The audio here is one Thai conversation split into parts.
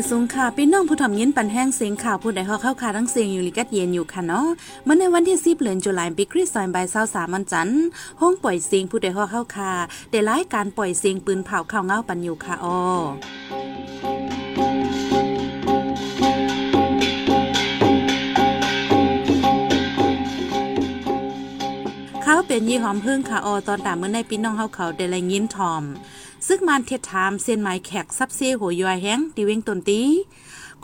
อยสูงค่ะพี่น้องผู้ถ่อมยินปันแห้งเสียงข่าวผู้ใดฮอเข้าคาทั้งเสียงอยู่ลิกัดเย็นอยู่ค่ะเนาะเมื่อในวันที่10เดือนตุลาคมปีคริสต์ศักราช23วันจันทร์ห้องปล่อยเสียงผู้ใดฮอเข้าคาได้รายการปล่อยเสียงปืนเผาข่าวเงาปันอยู่ค่ะอ้อเขาเป็นยี่หอมพึ่งค่ะออตอนตามเมื่อในพี่น้องเฮาเขาได้ละยินทอม ซึกมันเทศถามเส้นไม้แขกซับเซหัวยอยแห้งตีเวงตนตี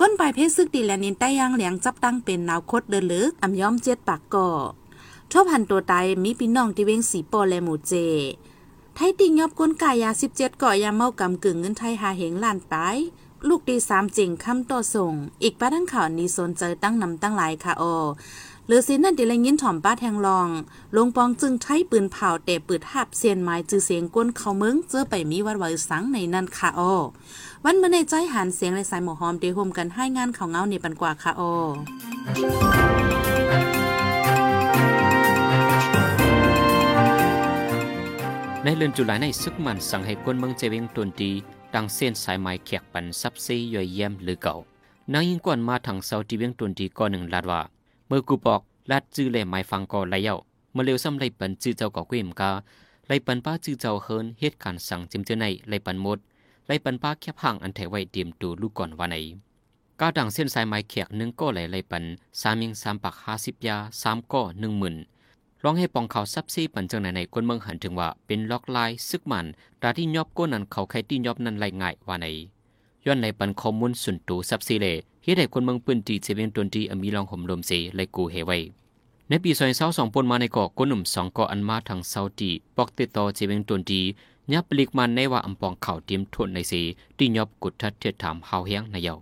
ก้นปลายเพศซึกดีแลนินใต้ยางเหลียงจับตั้งเป็นนาวคดเดินลึกอ่ำย้อมเจ็ดปากก่อชอบหันตัวตายมีพี่น้องที่เวงสีปอและหมูเจไทยติงยอบก้นกายาสิบเจ็ดก่อยาเมากำกึ่งเงินไทยหาเหงล้านปลายลูกดีสามจริงคำต่อส่ง อีกป้าทั้งข่าวนี้สนใจตั้งนำตั้งหลายค่ะออ หรือสินั่นเดลยินถ่อมป้าแทงลอง ลงปองจึงใช้ปืนเผาแต่ปืดหับเสียนไม้จือเสียงก้นเขาเมืองเจอไปมีวัดไว้สังในนั่นค่ะออวันเมื่อในใจหันเสียงและสายหมอหอมเดโฮมกันให้งานเขาเงาในปันกว่าค่ะออในเลือนจุลายในซึกมันสั่งให้กวนเมืองเจวิงตนตีดังเส้นสายไม้แขกปันซับซีย่อยเยี่ยมหรือเก่านางยิงกวนมาทางเสาที่เวียงตนตีก่อนหนึ่งลาดว่า เมื่อกูบอกลาดจื้อเลยไม้ฟังก่อไรเย้าเมื่อเร็วซ้ำไรปันจื้อเจ้าก่อกุ้มกาไรปันป้าจื้อเจ้าเฮินเหตุการณ์สั่งจิมเจอในไรปันมดไรปันป้าแคบห่างอันแถไว้เตรียมตัวลูกก่อนวันไหนก้าดังเส้นสายไม้แขกหนึ่งก็ไหลไรปันสามยิงสามปักห้าสิบยาสามก็หนึ่งหมื่นร้องให้ปองเขาซับซีปันจังไหนในก้นเมืองหันถึงว่าเป็นล็อกลายซึกมันตาที่ยอบก้นนั้นเขาใครที่ยอบนั้นไรง่ายว่าไหน ย้อนในปันข้อมูลส่วนตัวซับซีเลเฮ็ดให้คนเมืองปืนตีเจเวียงตนตีอมีลองห่มลมเสไลกูเฮไว้ในปีซอยเศร้าสองปนมาในเกาะก้นหนุ่มสองเกาะอันมาทางเซาตีปอกติดต่อเจเวงตนตียับปลิกมันในว่าอำปองเข่าเตรียมทุนในเสที่ยอบกุดทัดเทียถามเฮาเฮียงในเยา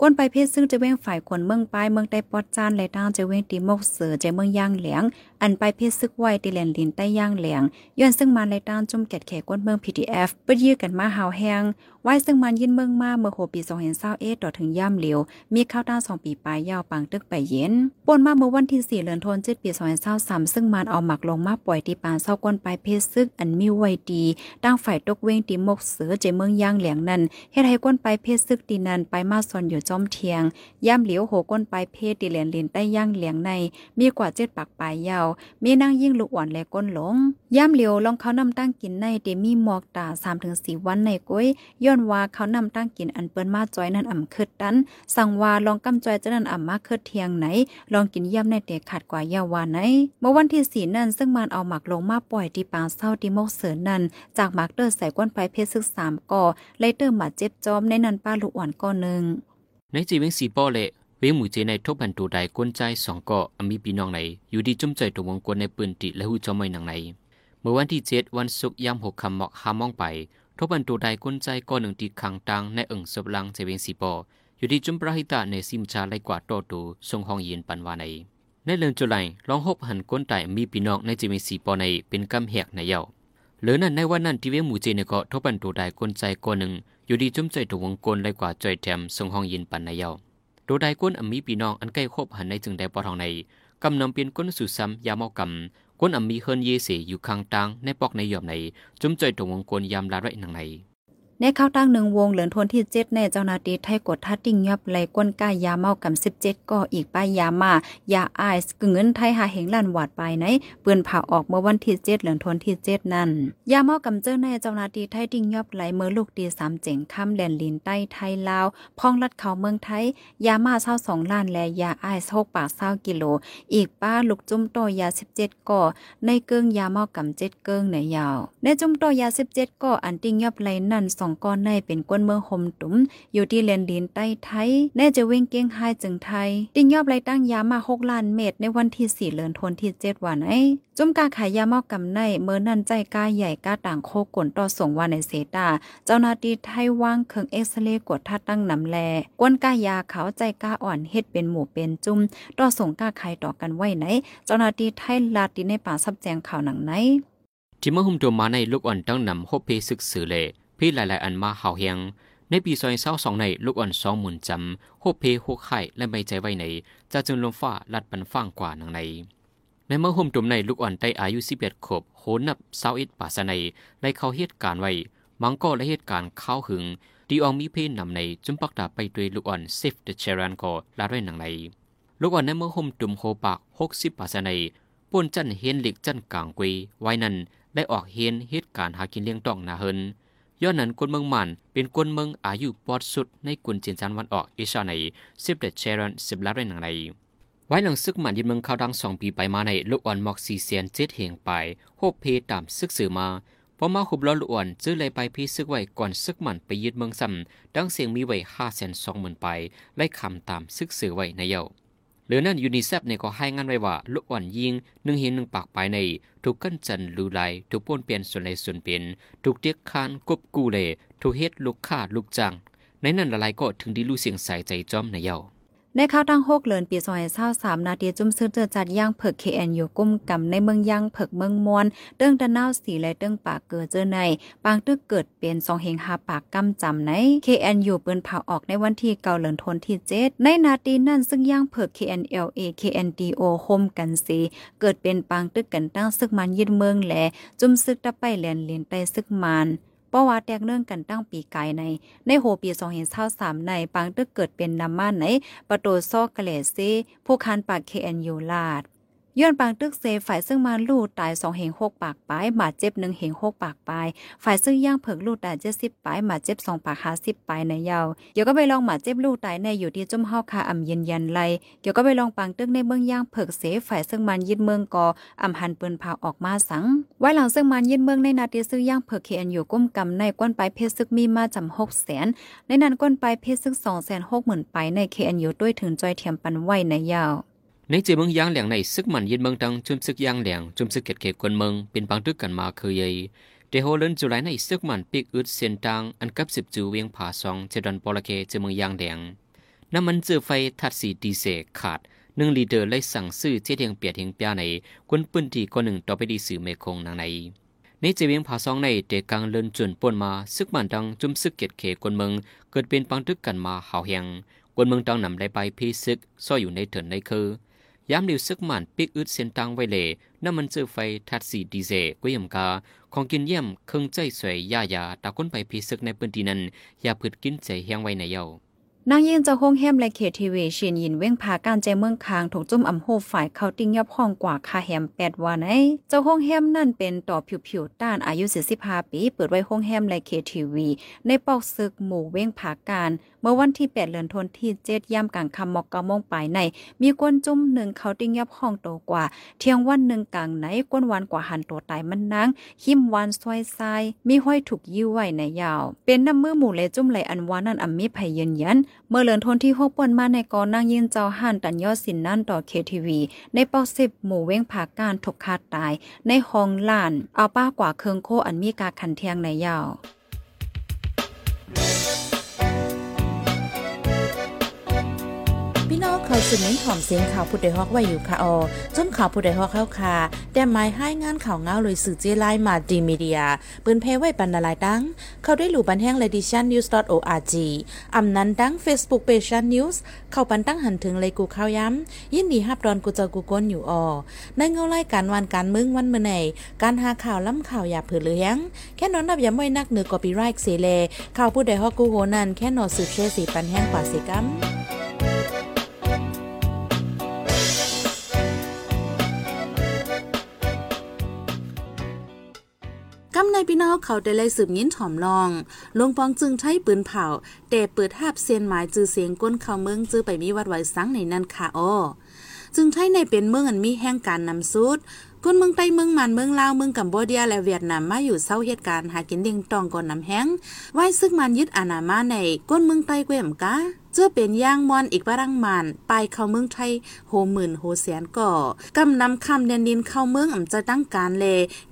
ก้นไปเพศซึ่งจะเว้งฝ่ายคนเมืองปลายเมืองใต้ปอดจานและทางจะเว้งตีมกเสือจเมืองย่างเหลียง อันไปเพศซึกไวตีแหลนลินใต้ย่างเหลียงย้อนซึ่งมาในด้านจุ่มแกดแขกก้นเมือง PDF เปิดยื้อกันมาหาวแหง ไว้ซึ่งมันยินเมืองมาเมื่อโหปี2021ต่อถึงย่ำเหลียว มีข้าวต้า2ปีปลายยาวปังตึกไปเย็นปนมาเมื่อวันที่ 4เดือนธันวาคมปี2023ซึ่งมันเอาหมักลงมาปล่อยที่ปานเศร้าก้นไปเพศซึกอันมีไว้ดีตั้งฝ่ายตกเว้งตีมกเสือเจเมืองย่างเหลียงนั้นเฮ็ดให้ก้นไปเพศซึกตีนันไปมาซอนอยู่จอมเทียงย่ำเหลียวโหก้นปลายเพศตีเหลียนลินใต้ย่างเหลียงใน มีกว่าเจ็ดปากปลายยาว มีนางยิ่งลูกอ่อนและก้นหลงย่ำเหลียวลองเขานำตั้งกินในเดมีหมอกตาสามถึงสี่วันในก้อยย้อนว่าเขานำตั้งกินอันเปิ้นมาจอยนั่นอ่ำคืดดัน สั่งว่าลองกำจอยจะนั่นอ่ำมาคืดเทียงไหน ลองกินย่ำในเตะขาดกว่ายาวาไหน เมื่อวันที่สี่นั่นซึ่งมันเอาหมักลงมาปล่อยที่ปางเศร้าที่โมกเสือนั่น จากหมักเตอร์ใส่ก้นไปเพศซึกสามก่อเลยเติมาดเจ็บจอมในนันป้าลูกอ่อนก้อนหนึ่งในจีเวงสีป้อเละเวงหมู่เจในทบันตัวใดก้นใจสองก็อมีปีน้องไหน อยู่ดีจุ่มใจตัววงกวนในปืนติและหูจอมไม่หนังไหนเมื่อวันที่เจ็ดวันศุกร์ยามหกคำหมอกหามองไป ทบันตัวใดก้นใจก็หนึ่งตีขังตังในเอิงสบลังเจเวงสีปออยู่ดีจุ่มประหิตาในซิมชาไลกว่าโตตูทรงห้องเย็นปันวาในในเรืองจุไลลองหบหันก้นไตมีปีน้องในเจเวงสีปอในเป็นกำแหกในเย้าหรือนั่นในวันนั้นที่เวงหมู่เจในก็ทบันตัวใดก้นใจก็หนึ่งอยู่ดีจุ่มใจตัววงกลไลกว่าจอยแถมทรงห้องเย็นปันในเยาโดยได้ก้นอมีปีน้องอันใกล้คบหันในจึงได้ปอทองในกำนำเปลี่ยนก้นสู่ซ้ำยาเมากำ ก้นอ่ำมีเฮิรนเยเสอยู่ข้างตังในปอกในหยอบในจุ้มใจตรงวงกลยามลาไรหนังใน ในข้าวตั้งหนึ่งวงเหลือนทนที่เจ็ดในเจ้านาตีไทยกดทัดติ้งยับไหลก้นก้ายาเมากำสิบเจ็ดก็อีกป้ายยามา ยาไอส์กึ่งเงินไทยหาเหงลันหวาดไปไหนปืนผ่าออกเมื่อวันที่เจ็ดเหลือนทนที่เจ็ดนั่น ยาเมากำเจ้าในเจ้านาตีไทยติ้งยับไหลเมื่อลูกตีสามเจ๋งคำแดนลินใต้ไทยลาวพองลัดเขาเมืองไทย ยามาเศร้าสองล้านและยาไอส์หกปากเศร้ากิโล อีกป้าลูกจุ่มโตยาสิบเจ็ดก่อในเกิงยาเมากำเจ็ดเกิงในยาวในจุ่มโตยาสิบเจ็ดก่ออันติ้งยับไหลนั่นสองก้อนในเป็นกวนเมืองหมตุ้มอยู่ที่เลนดินใต้ไทยแน่จะเว้งเก้งไฮจึงไทยติ้งยอบไรตั้งยามาหกล้านเม็ดในวันที่สี่เลือนทนที่เจ็ดวันไอจุ่มกาขายยาเมากำในเมื่อนั่นใจกาใหญ่กาต่างโคกลต่อส่งวันในเซตาเจ้านาตีไทยว่างเครื่องเอ็กซเรย์กดทัดตั้งนำแลกวนกายาเขาใจกาอ่อนเฮ็ดเป็นหมู่เป็นจุ่มต่อส่งกาขายต่อกันไว้ไหน เจ้านาตีไทยลาตีในป่าซับแจงข่าวหนังไหนที่เมื่อหุ่มตัวมาในลูกอ่อนตั้งนำโฮเพศึกสื่อเล พี่หลาย ๆ อันมาเห่าเฮียง ในปีซอยเศร้าสองในลูกอ่อนสองหมุนจำโฮเพโฮไข่และไม่ใจไว้ในจะจึงลมฟ้าลัดปันฟังกว่านังในในเมื่อห่มตุ่มในลูกอ่อนได้อายุสิบเอ็ดขบโหนับเศร้าอิดป่าสในไล่เข้าเหตุการณ์ไว้มังก็และเหตุการณ์เข้าหึงดีอองมีเพนนำในจุมปักตาไปด้วยลูกอ่อนเซฟเดเชรันก็ลาด้วยหนังในลูกอ่อนในเมื่อห่มตุ่มโฮปากหกสิบปาสในป่นจันเฮียนหลิกจันกลางกวีไว้นั้นได้ออกเฮียนเหตุการณ์หากินเลี้ยงต้องนาเฮิน ย้อนนั้นคนเมืองมัน เป็นคนเมืองอายุปอดสุดในกุนจีนจันวันออกเอชาในสิบเดเชรันสิบลาด้วยหนังในไว้หลังซึกมันยินเมืองเข้าดังสองปีไปมาในลูกอ่อนมอกซีเซียนเจ็ดเหงไปโฮเพตามซึกสื่อมาพอมาหุบล้อลูกอ่อนซื้อเลยไปพี่ซึกไว้ก่อนซึกมันไปยึดเมืองซ้ำดังเสียงมีไว้ห้าแสนสองหมื่นไปไล่คำตามซึกสื่อไว้ในเย้า หรือนั่นยูนิเซฟเนี่ยก็ให้งานไว้ว่าลูกอ่อนยิงหนึ่งหินหนึ่งปากไปใน ถูกกันจันลูไลถูกป้นเปลี่ยนส่วนในส่วนเปลี่ยนถูกเตียกคานกบกูเลยถูกเฮ็ดลูกฆ่าลูกจัง ในนั้นละลายก็ถึงดีลูเสียงใส่ใจจอมในเย้า ในข้าวตั้งหกเลือนปีซอยเศร้าสามนาทีจุ่มซื้อเจอจัดย่างเผิกเคแอนอยู่กุ้มกำในเมืองย่างเผิกเมืองมวนเตื้องตะนาวสีและเตื้องปากเกิดเจอในปางตึกเกิดเป็นสองเฮงหาปากกำจำในเคแอนอยู่ปืนเผาออกในวันที่เก่าเหลือนทนที่เจ็ดในนาทีนั่นซึ่งย่างเผิก KNLA KNDO โฮมกันสีเกิดเป็นปางตึกกันตั้งซึกมันยึดเมืองแหลจุ่มซึกตะไปแหลนเลียนไตซึกมัน พราะว่าแตกเนื่องกันตั้งปีกายใน ในโหปีสองเห็นเท่าสามในปางตึกเกิดเป็นนาม่านในประตูซอกกะเลซีผู้คันปากเคแอนยูลาด ย้อนปางตึกเซฝ่ายซึ่งมาลู่ตายสองเหงหกปากปลายบาดเจ็บหนึ่งเหงหกปากปลายฝ่ายซึ่งย่างเผิกลู่ตายเจ็ดสิบปลายบาดเจ็บสองปากหาสิบปลายในยาวเดี๋ยวก็ไปลองหมาเจ็บลู่ตายในอยู่ที่จุ่มเฮาคาอ่ำเย็นยันไลเดี๋ยวก็ไปลองปางตึกในเมืองย่างเผิกเสฝ่ายซึ่งมันยึดเมืองกออ่ำหันปืนพาออกมาสัง ไว้หลังซึ่งมันยึดเมืองในนาทีซึ่งย่างเผิกเคนอยู่ก้มกำในก้นปลายเพชรซึกมีมาจำหกแสนในนั้นก้นปลายเพชรซึกสองแสนหกหมื่นไปในเคนอยู่ด้วยถึงจอยเทียมปันไหวในยาว ในเจเมืองยางแหลงในซึกมันยินเมืองตังจุมซึกยางแหลงจุมซึกเกตเขกคนเมืองเป็นบางตึกกันมาเคยใหญ่เดโฮเลนจุไลในซึกมันปีกอึดเส้นตังอันกับสิบจูเวียงผาซองเจดันปอลเคเจเมืองยางแหลงน้ำมันเจอไฟทัดสีดีเซขาดหนึ่งลีเดอร์ไล่สั่งซื้อเจเทียงเปียดเทียงเปียในกวนปืนทีก็หนึ่งต่อไปดีสื่อเมคงนางในในเจเวียงผาซองในเด็กกังเลินจนป่นมาซึกมันดังจุมซึกเกตเขกคนเมืองเกิดเป็นปังตึกกันมาหาวแหงกวนเมืองตังนำได้ไปพีซึกซ่ออยู่ในเถินในคือ ยามดิวซึกมันปิกอึดเส้นตังไว้เลยน้ำมันเจอไฟทัดสีดีเซกุยมกาของกินเยี่ยมเครื่องใจสวยยายาตาก้นไปพีซึกในพื้นที่นั้นอย่าพืดกินใจเฮียงไว้ในเย้านางยินจะห้องแฮมและเขตทีวีเชินยินเว้งพาการใจเมืองคางถูกจุ่มอำโฮฝ่ายเขาติ้งยับห้องกว่าคาแฮมแปดวันไอเจ้าห้องแฮมนั่นเป็นต่อผิวๆต้านอายุ45ปี เปิดไว้ห้องแฮมและเขตทีวี ในปอกซึกหมู่เว้งพาการ เมื่อวันที่ 8เดือนธันวาคมที่7ย่ำกลางคำมอกกะมงปลายใน มีกวนจุ่มหนึ่งเขาติ้งยับห้องโตกว่า เที่ยงวันหนึ่งกลางไหนกวนวันกว่าหันตัวตายมันนางหิมวันซอยทรายมีห้อยถูกยิ้วไว้ในยาว เป็นน้ำมือหมู่เลจุ่มไหลอันวานั่นอำมีภัยยืนยัน เมื่อเลือนทนที่หกป่นมาในกอนั่งยืนเจ้าห่านตันยอดสินนั่นต่อเคทีวีในปอกสิบหมู่เว้งผาการถูกคาดตาย ในห้องล้าน เอาป้ากว่าเคืองโคอันมีกาขันเทียงในยาว พี่น้องเขาสืบเน้นถ่อมเสียงข่าวผู้ใดฮอกไว้อยู่ค่ะออจนข่าวผู้ใดฮอกเข้าค่ะแต่หมายให้งานข่าวเงาเลยสื่อเจไลมาดีมีเดียปืนเพไว้ปันนาลายดัง เขาได้หลู่บันแห้งเลดิชันนิวส์ .org อำนั้นดัง Facebook Page News เข้าปันตั้งหันถึงเลยกูข้าวย้ำยินดีฮับดอนกูเจอกูก้นอยู่ออในเงาไล่การวันการมึงวันเมื่อไหนการหาข่าวล้ำข่าวอย่าเผือเลี้ยงแค่นอนนับอย้ำไว้นักเหนือกอปีไรค์เสเลข่าวผู้ใดฮอกกูโหนันแค่นอนสืบเชสีปันแห้งกว่าสิกัม ในพี่น้องเขาได้เลยสืบยินถ่อมลองลงปองจึงใช้ปืนเผาแต่เปิดหาบเซียนหมายจือเสียงก้นเขาเมืองจื้อไปมีวัดไหวสังในนั้นค่ะอ้อจึงใช้ในเป็นเมืองอันมีแห่งการนำสุดคนเมืองใต้เมืองมันเมืองลาวเมืองกัมพูชาและเวียดนามมาอยู่เศร้าเหตุการณ์หากินเลี้ยงตองก่อนน้ำแห้งไว้ซึ่งมันยึดอาณามาในก้นเมืองใต้เกวมกะ เจ้าเป็นย่างมอนอีกบารังมานไปเข้าเมืองไทยโหหมื่นโหแสนก่อกำนำคำเดนดินเข้าเมืองอ่ำจะตั้งการเล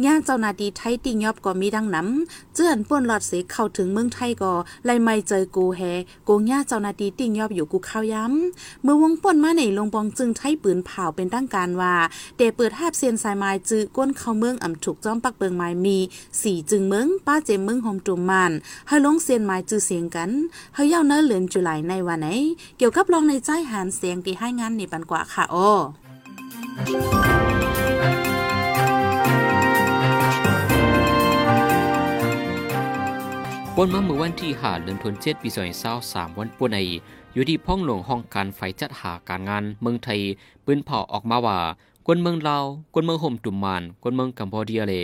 ย่างเจ้านาดีไทยติงยอบก็มีดังน้ำเจื้อนป่นหลอดเสเข้าถึงเมืองไทยก็ไล่ไม่เจอกูแฮกูย่าเจ้านาดีติงยอบอยู่กูเข้าย้ำเมื่อวงป่นมาในลงปองจึงใช้ปืนเผาเป็นตั้งการว่าเดเปิดหาบเซียนสายไม้จื้อก้นเข้าเมืองอ่ำถูกจ้อมปักเปิงไม้มีสี่จึงเมืองป้าเจมเมืองหอมจุมมันให้ลงเซียนไม้จื้อเสียงกันให้เย้าเนื้อเหลือนจุไหลในวันไหน เกี่ยวกับลองในใจหานเสียงที่ให้งานในปันกว่าค่ะโอ้ปนมาเมื่อวันที่5เดือนธันวาคมปี2023วันปุ่นในอยู่ที่พ้องหลวงห้องการไฟจัดหาการงานเมืองไทย ปืนเผาออกมาว่าคนเมืองลาวคนเมืองห่มตุมมานคนเมืองกัมพูเดียเล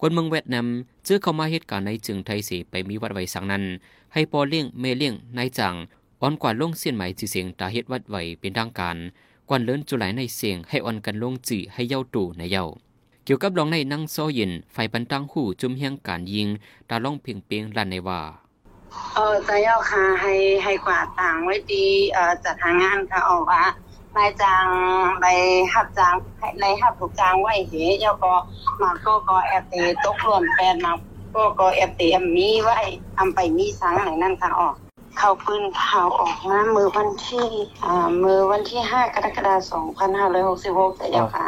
คนเมืองเวียดนามเจอเข้ามาเหตุการณ์ในจึงไทยสีไปมีวัดไว้สังนั้น ให้ปอเลี้ยงเมเลี้ยงนายจัง อ่อนกว่าลงเสียนใหมจีเสียงตาเฮ็ดวัดไหวเป็นทางการกวนเลินจุไหลในเสียงให้อ่อนกันลงจือให้เย้าตู่ในเย้าเกี่ยวกับรองในนั่งโซเย็นไฟปันตั้งหูจุ่มเฮียงการยิงตาล่องเพียงเปียงลันในว่าเออจะยาค่ะให้ให้กว่าต่างไว้ดีเอ่อจัดหางานค่ะออกว่านายจ้างไปหับจ้างในหับถูกจ้างไว้เหยาก็มาก็ก็แอตีตกหล่นแปดมาก็ก็แอตีมมีไว้ทำไปมีสังไหนนั่นค่ะออก เขาปืนเผาออกมามือวันที่อ่ามือวันที่ห้ากรกฎาคม2566แต่เดียาค่ะ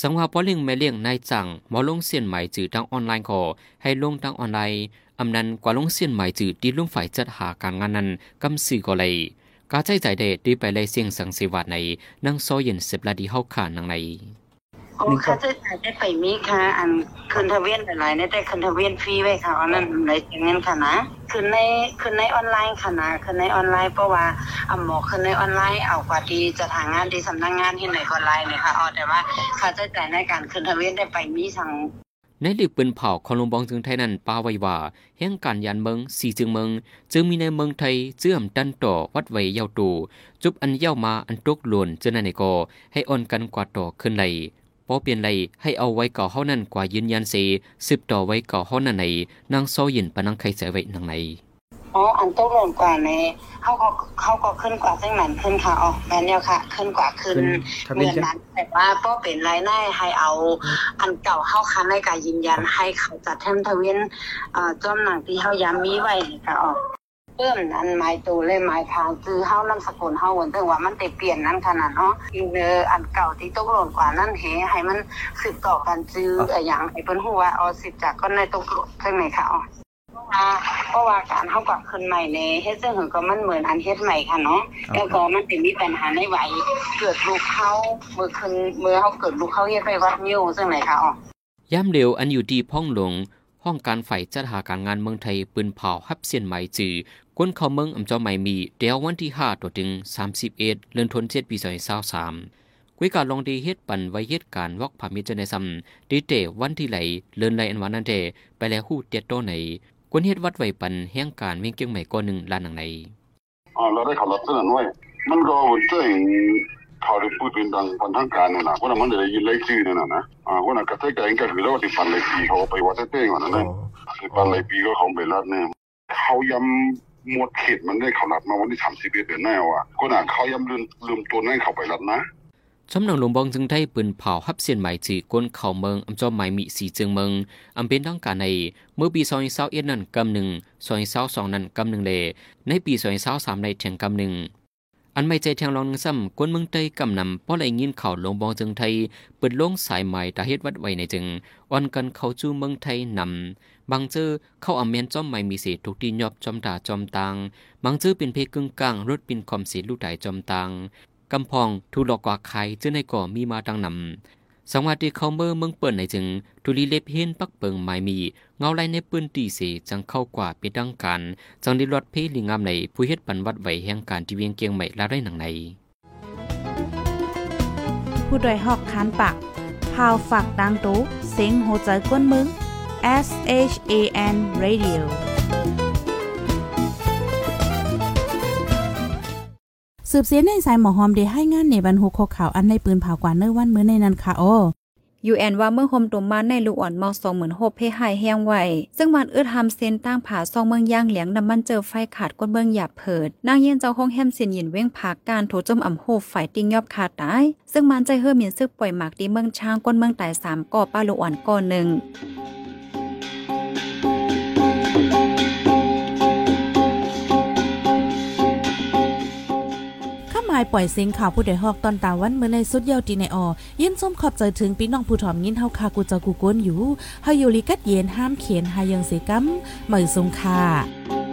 สังว่าปอเลี้ยงแม่เลี้ยงนายจังหมอลงเสียนใหม่จือทางออนไลน์ขอให้ลงทางออนไลน์อำนันกว่าลงเสียนใหม่จือที่ลุงฝ่ายจัดหาการงานนั้นกำสื่อก็เลยกาใจใจเดดีไปเลยเสียงสังสิวัดในนั่งโซเย็นเสบลาดีเฮาขานนางใน โอ้ค่าใช้จ่ายได้ไปมีค่ะ อันคืนทะเวียนหลายๆเนี่ยแต่คืนทะเวียนฟรีไว้ค่ะอันนั้นไหนจังเงินค่ะนะคืนในคืนในออนไลน์ค่ะนะคืนในออนไลน์เพราะว่าอ่าหมอคืนในออนไลน์เอากว่าที่จะทางงานที่สำนักงานที่ไหนออนไลน์เนี่ยค่ะอ๋อแต่ว่าค่าใช้จ่ายในการคืนทะเวียนได้ไปมีสั่งในหลือปืนเผาของลงบองจึงไทยนั้นป้าไว้ว่าแห่งการยานเมืองสีจึงเมืองจึงมีในเมืองไทยเจื่อมดันต่อวัดไว้เยาวตูจุบอันเย้ามาอันตกหลวนเจนันในกอให้อ่อนกันกว่าต่อขึ้นไหล พอเปลี่ยนไหลให้เอาไว้ก่อเฮานั้นกว่ายืนยันเสสืบต่อไว้ก่อเฮานั้นในนางโซยินปะนังไข่ใส่ไว้นางในอ๋ออันโตกหล่นกว่าในเขาก็เขาก็ขึ้นกว่าจังนั้นขึ้นค่ะอ๋อแม่นแล้วค่ะ ขึ้นกว่าขึ้นขึ้นทะเหเบีมืยนอนนั้นแต่ว่าก็เป็นรายได้ให้เอา อันเก่าเข้าคันในการยืนยันให้เขาจัดแทมทะเวียนเอ่อจอมหนังที่เขาย้ำมีไว้นี่ค่ะอ๋อ เพิ่มนั้นหมายตัวเลยหมายทางคือเฮานามสกุลเฮาวันถึงว่ามันได้เปลี่ยนนั้นขนาดเนาะอีเนออันเก่าที่ตกหล่นกว่านั้นเฮให้มันสืบต่อกันจื้ออะไรอย่างให้เพิ่นฮู้ว่าอ๋อสิบจากก็ในตกหล่นจังไหนค่ะอ๋ออ่าเพราะว่าการเข้ากับคนใหม่ในเฮ็ดซึ่งหือก็มันเหมือนอันเฮ็ดใหม่ค่ะเนาะแล้วก็มันจะมีปัญหาในไหวเกิดลูกเขาเมื่อคืนเมื่อเขาเกิดลูกเขาเฮ็ดไปวัดนิ้วซึ่งไหนคะอ๋อย่ำเร็วอันอยู่ดีพ่องหลงห้องการฝ่ายจัดหาการงานเมืองไทยปืนเผาฮับเสียนไหมจือ ก้นเขาเมืองอำจอใหม่มีเดียววันที่5ตัวถึง 31เดือนธันวาคมปี2023กุยการลองดีเฮ็ดปันไว้เหตุการณ์วอกผามิจในซ้ำดีเตวันที่ไหลเลินไหลอันวันนั้นเดไปแล้วฮู้เตียดโตไหนกวนเฮ็ดวัดไว้ปันแห่งการเวียงเกียงใหม่ก้อนหนึ่งล้านหนังในอ่าเราได้ข่าวรับสนั้นไว้มันก็วันเจ้งข่าวที่พูดเป็นดังพันทางการเนี่ยนะเพราะนั้นมันจะได้ยินเลขชื่อเนี่ยนะนะอ่าเพราะนั้นกระเทยกันก็คือเราที่ปันเลขปีเขาไปวัดเต้งก่อนนะเนี่ยคือปันเลขปีก็ของไปรัดเนี่ยเขาย้ำห มวดเขตมันได้เข่ารับมาวันที่สามสิบเอ็ดเดือนหน้าว่ะก็น่ะเขาย้ำลืมลืมตัวนั่นเขาไปรัดนะชำนังหลวงบองจึงได้ปืนเผาฮับเสียนใหม่จีก้นเข่าเมืองอำจอมใหม่มีสีเจืองเมืองอำเป็นทางการในเมื่อปีซอยเศร้าเอ็ดนั่นกำหนึ่งซอยเศร้าสองนั่นกำหนึ่งเลในปีซอยเศร้าสามในเถียงกำหนึ่งอันไม่ใจแทงรองนึ่งซ้ำก้นเมืองเตยกำนำเพราะไรยินเข่าหลวงบองจึงไทยเปิดลงสายใหม่ตาเฮ็ดวัดไว้ในจึงอ่อนกันเขาจูเมืองไทยนำ บางเจอเข้าอเมนจอมใหม่มีเศษทุกที่ยอบจอมตาจอมตางบางเจอเป็นเพกึ่งกลางรถปินคอมเสียลูกไดจอมตางกำพองทุลอกกว่าใครเจ้าในก่อมีมาดังนำสังวัติเขาเมื่อเมืองเปิดในจึงทุลีเล็บเห็นปักเปิงไม้มีเงาไลในปืนตีเสจังเข้ากว่าเป็นดังการจังได้รอดเพลิงามในผู้เฮ็ดปันวัดไหวแห่งการที่เวียงเกียงใหม่ละได้หนังในผู้ดยหอกคานปากพาวฝากดังตู้เซ็งโหใจกวนมึง S H A N Radio สืบเสียในสายหมอหอมได้ให้งานในบรรหุกข่าวอันในปืนเผากว่าเนื้อวันมื้อในนั้นค่ะโอยูแอนว่าเมื่อโฮมตุมมาในลูกอ่อนมอสองหมื่นหกเพหายแห้งไว้ซึ่งมันอึดทำเส้นตั้งผาซองเมืองย่างเหลียงน้ำมันเจอไฟขาดก้นเมืองหยาบเผิด นางเย็นเจ้าห้องแฮมเสียนยินเว้งผากการโถจมอ่ำโหไฟติ้งยอบขาดตาย ซึ่งมันใจเฮือมีซึกปล่อยหมากดีเมืองช้างก้นเมืองตายสามก่อป้าลูกอ่อนก่อหนึ่งาหมายปล่อยเสียงข่าวผู้ใดฮอกตอนตาวันเมื่อในสุดเยาวตีในออยินส้มขอบใจถึงพี่น้องผู้ถ่อมยินเฮาคากูเจากูก้นอยู่เฮาอยู่ลิกัดเย็นห้ามเขียนหายังเสกัมเหมยสงค่ะ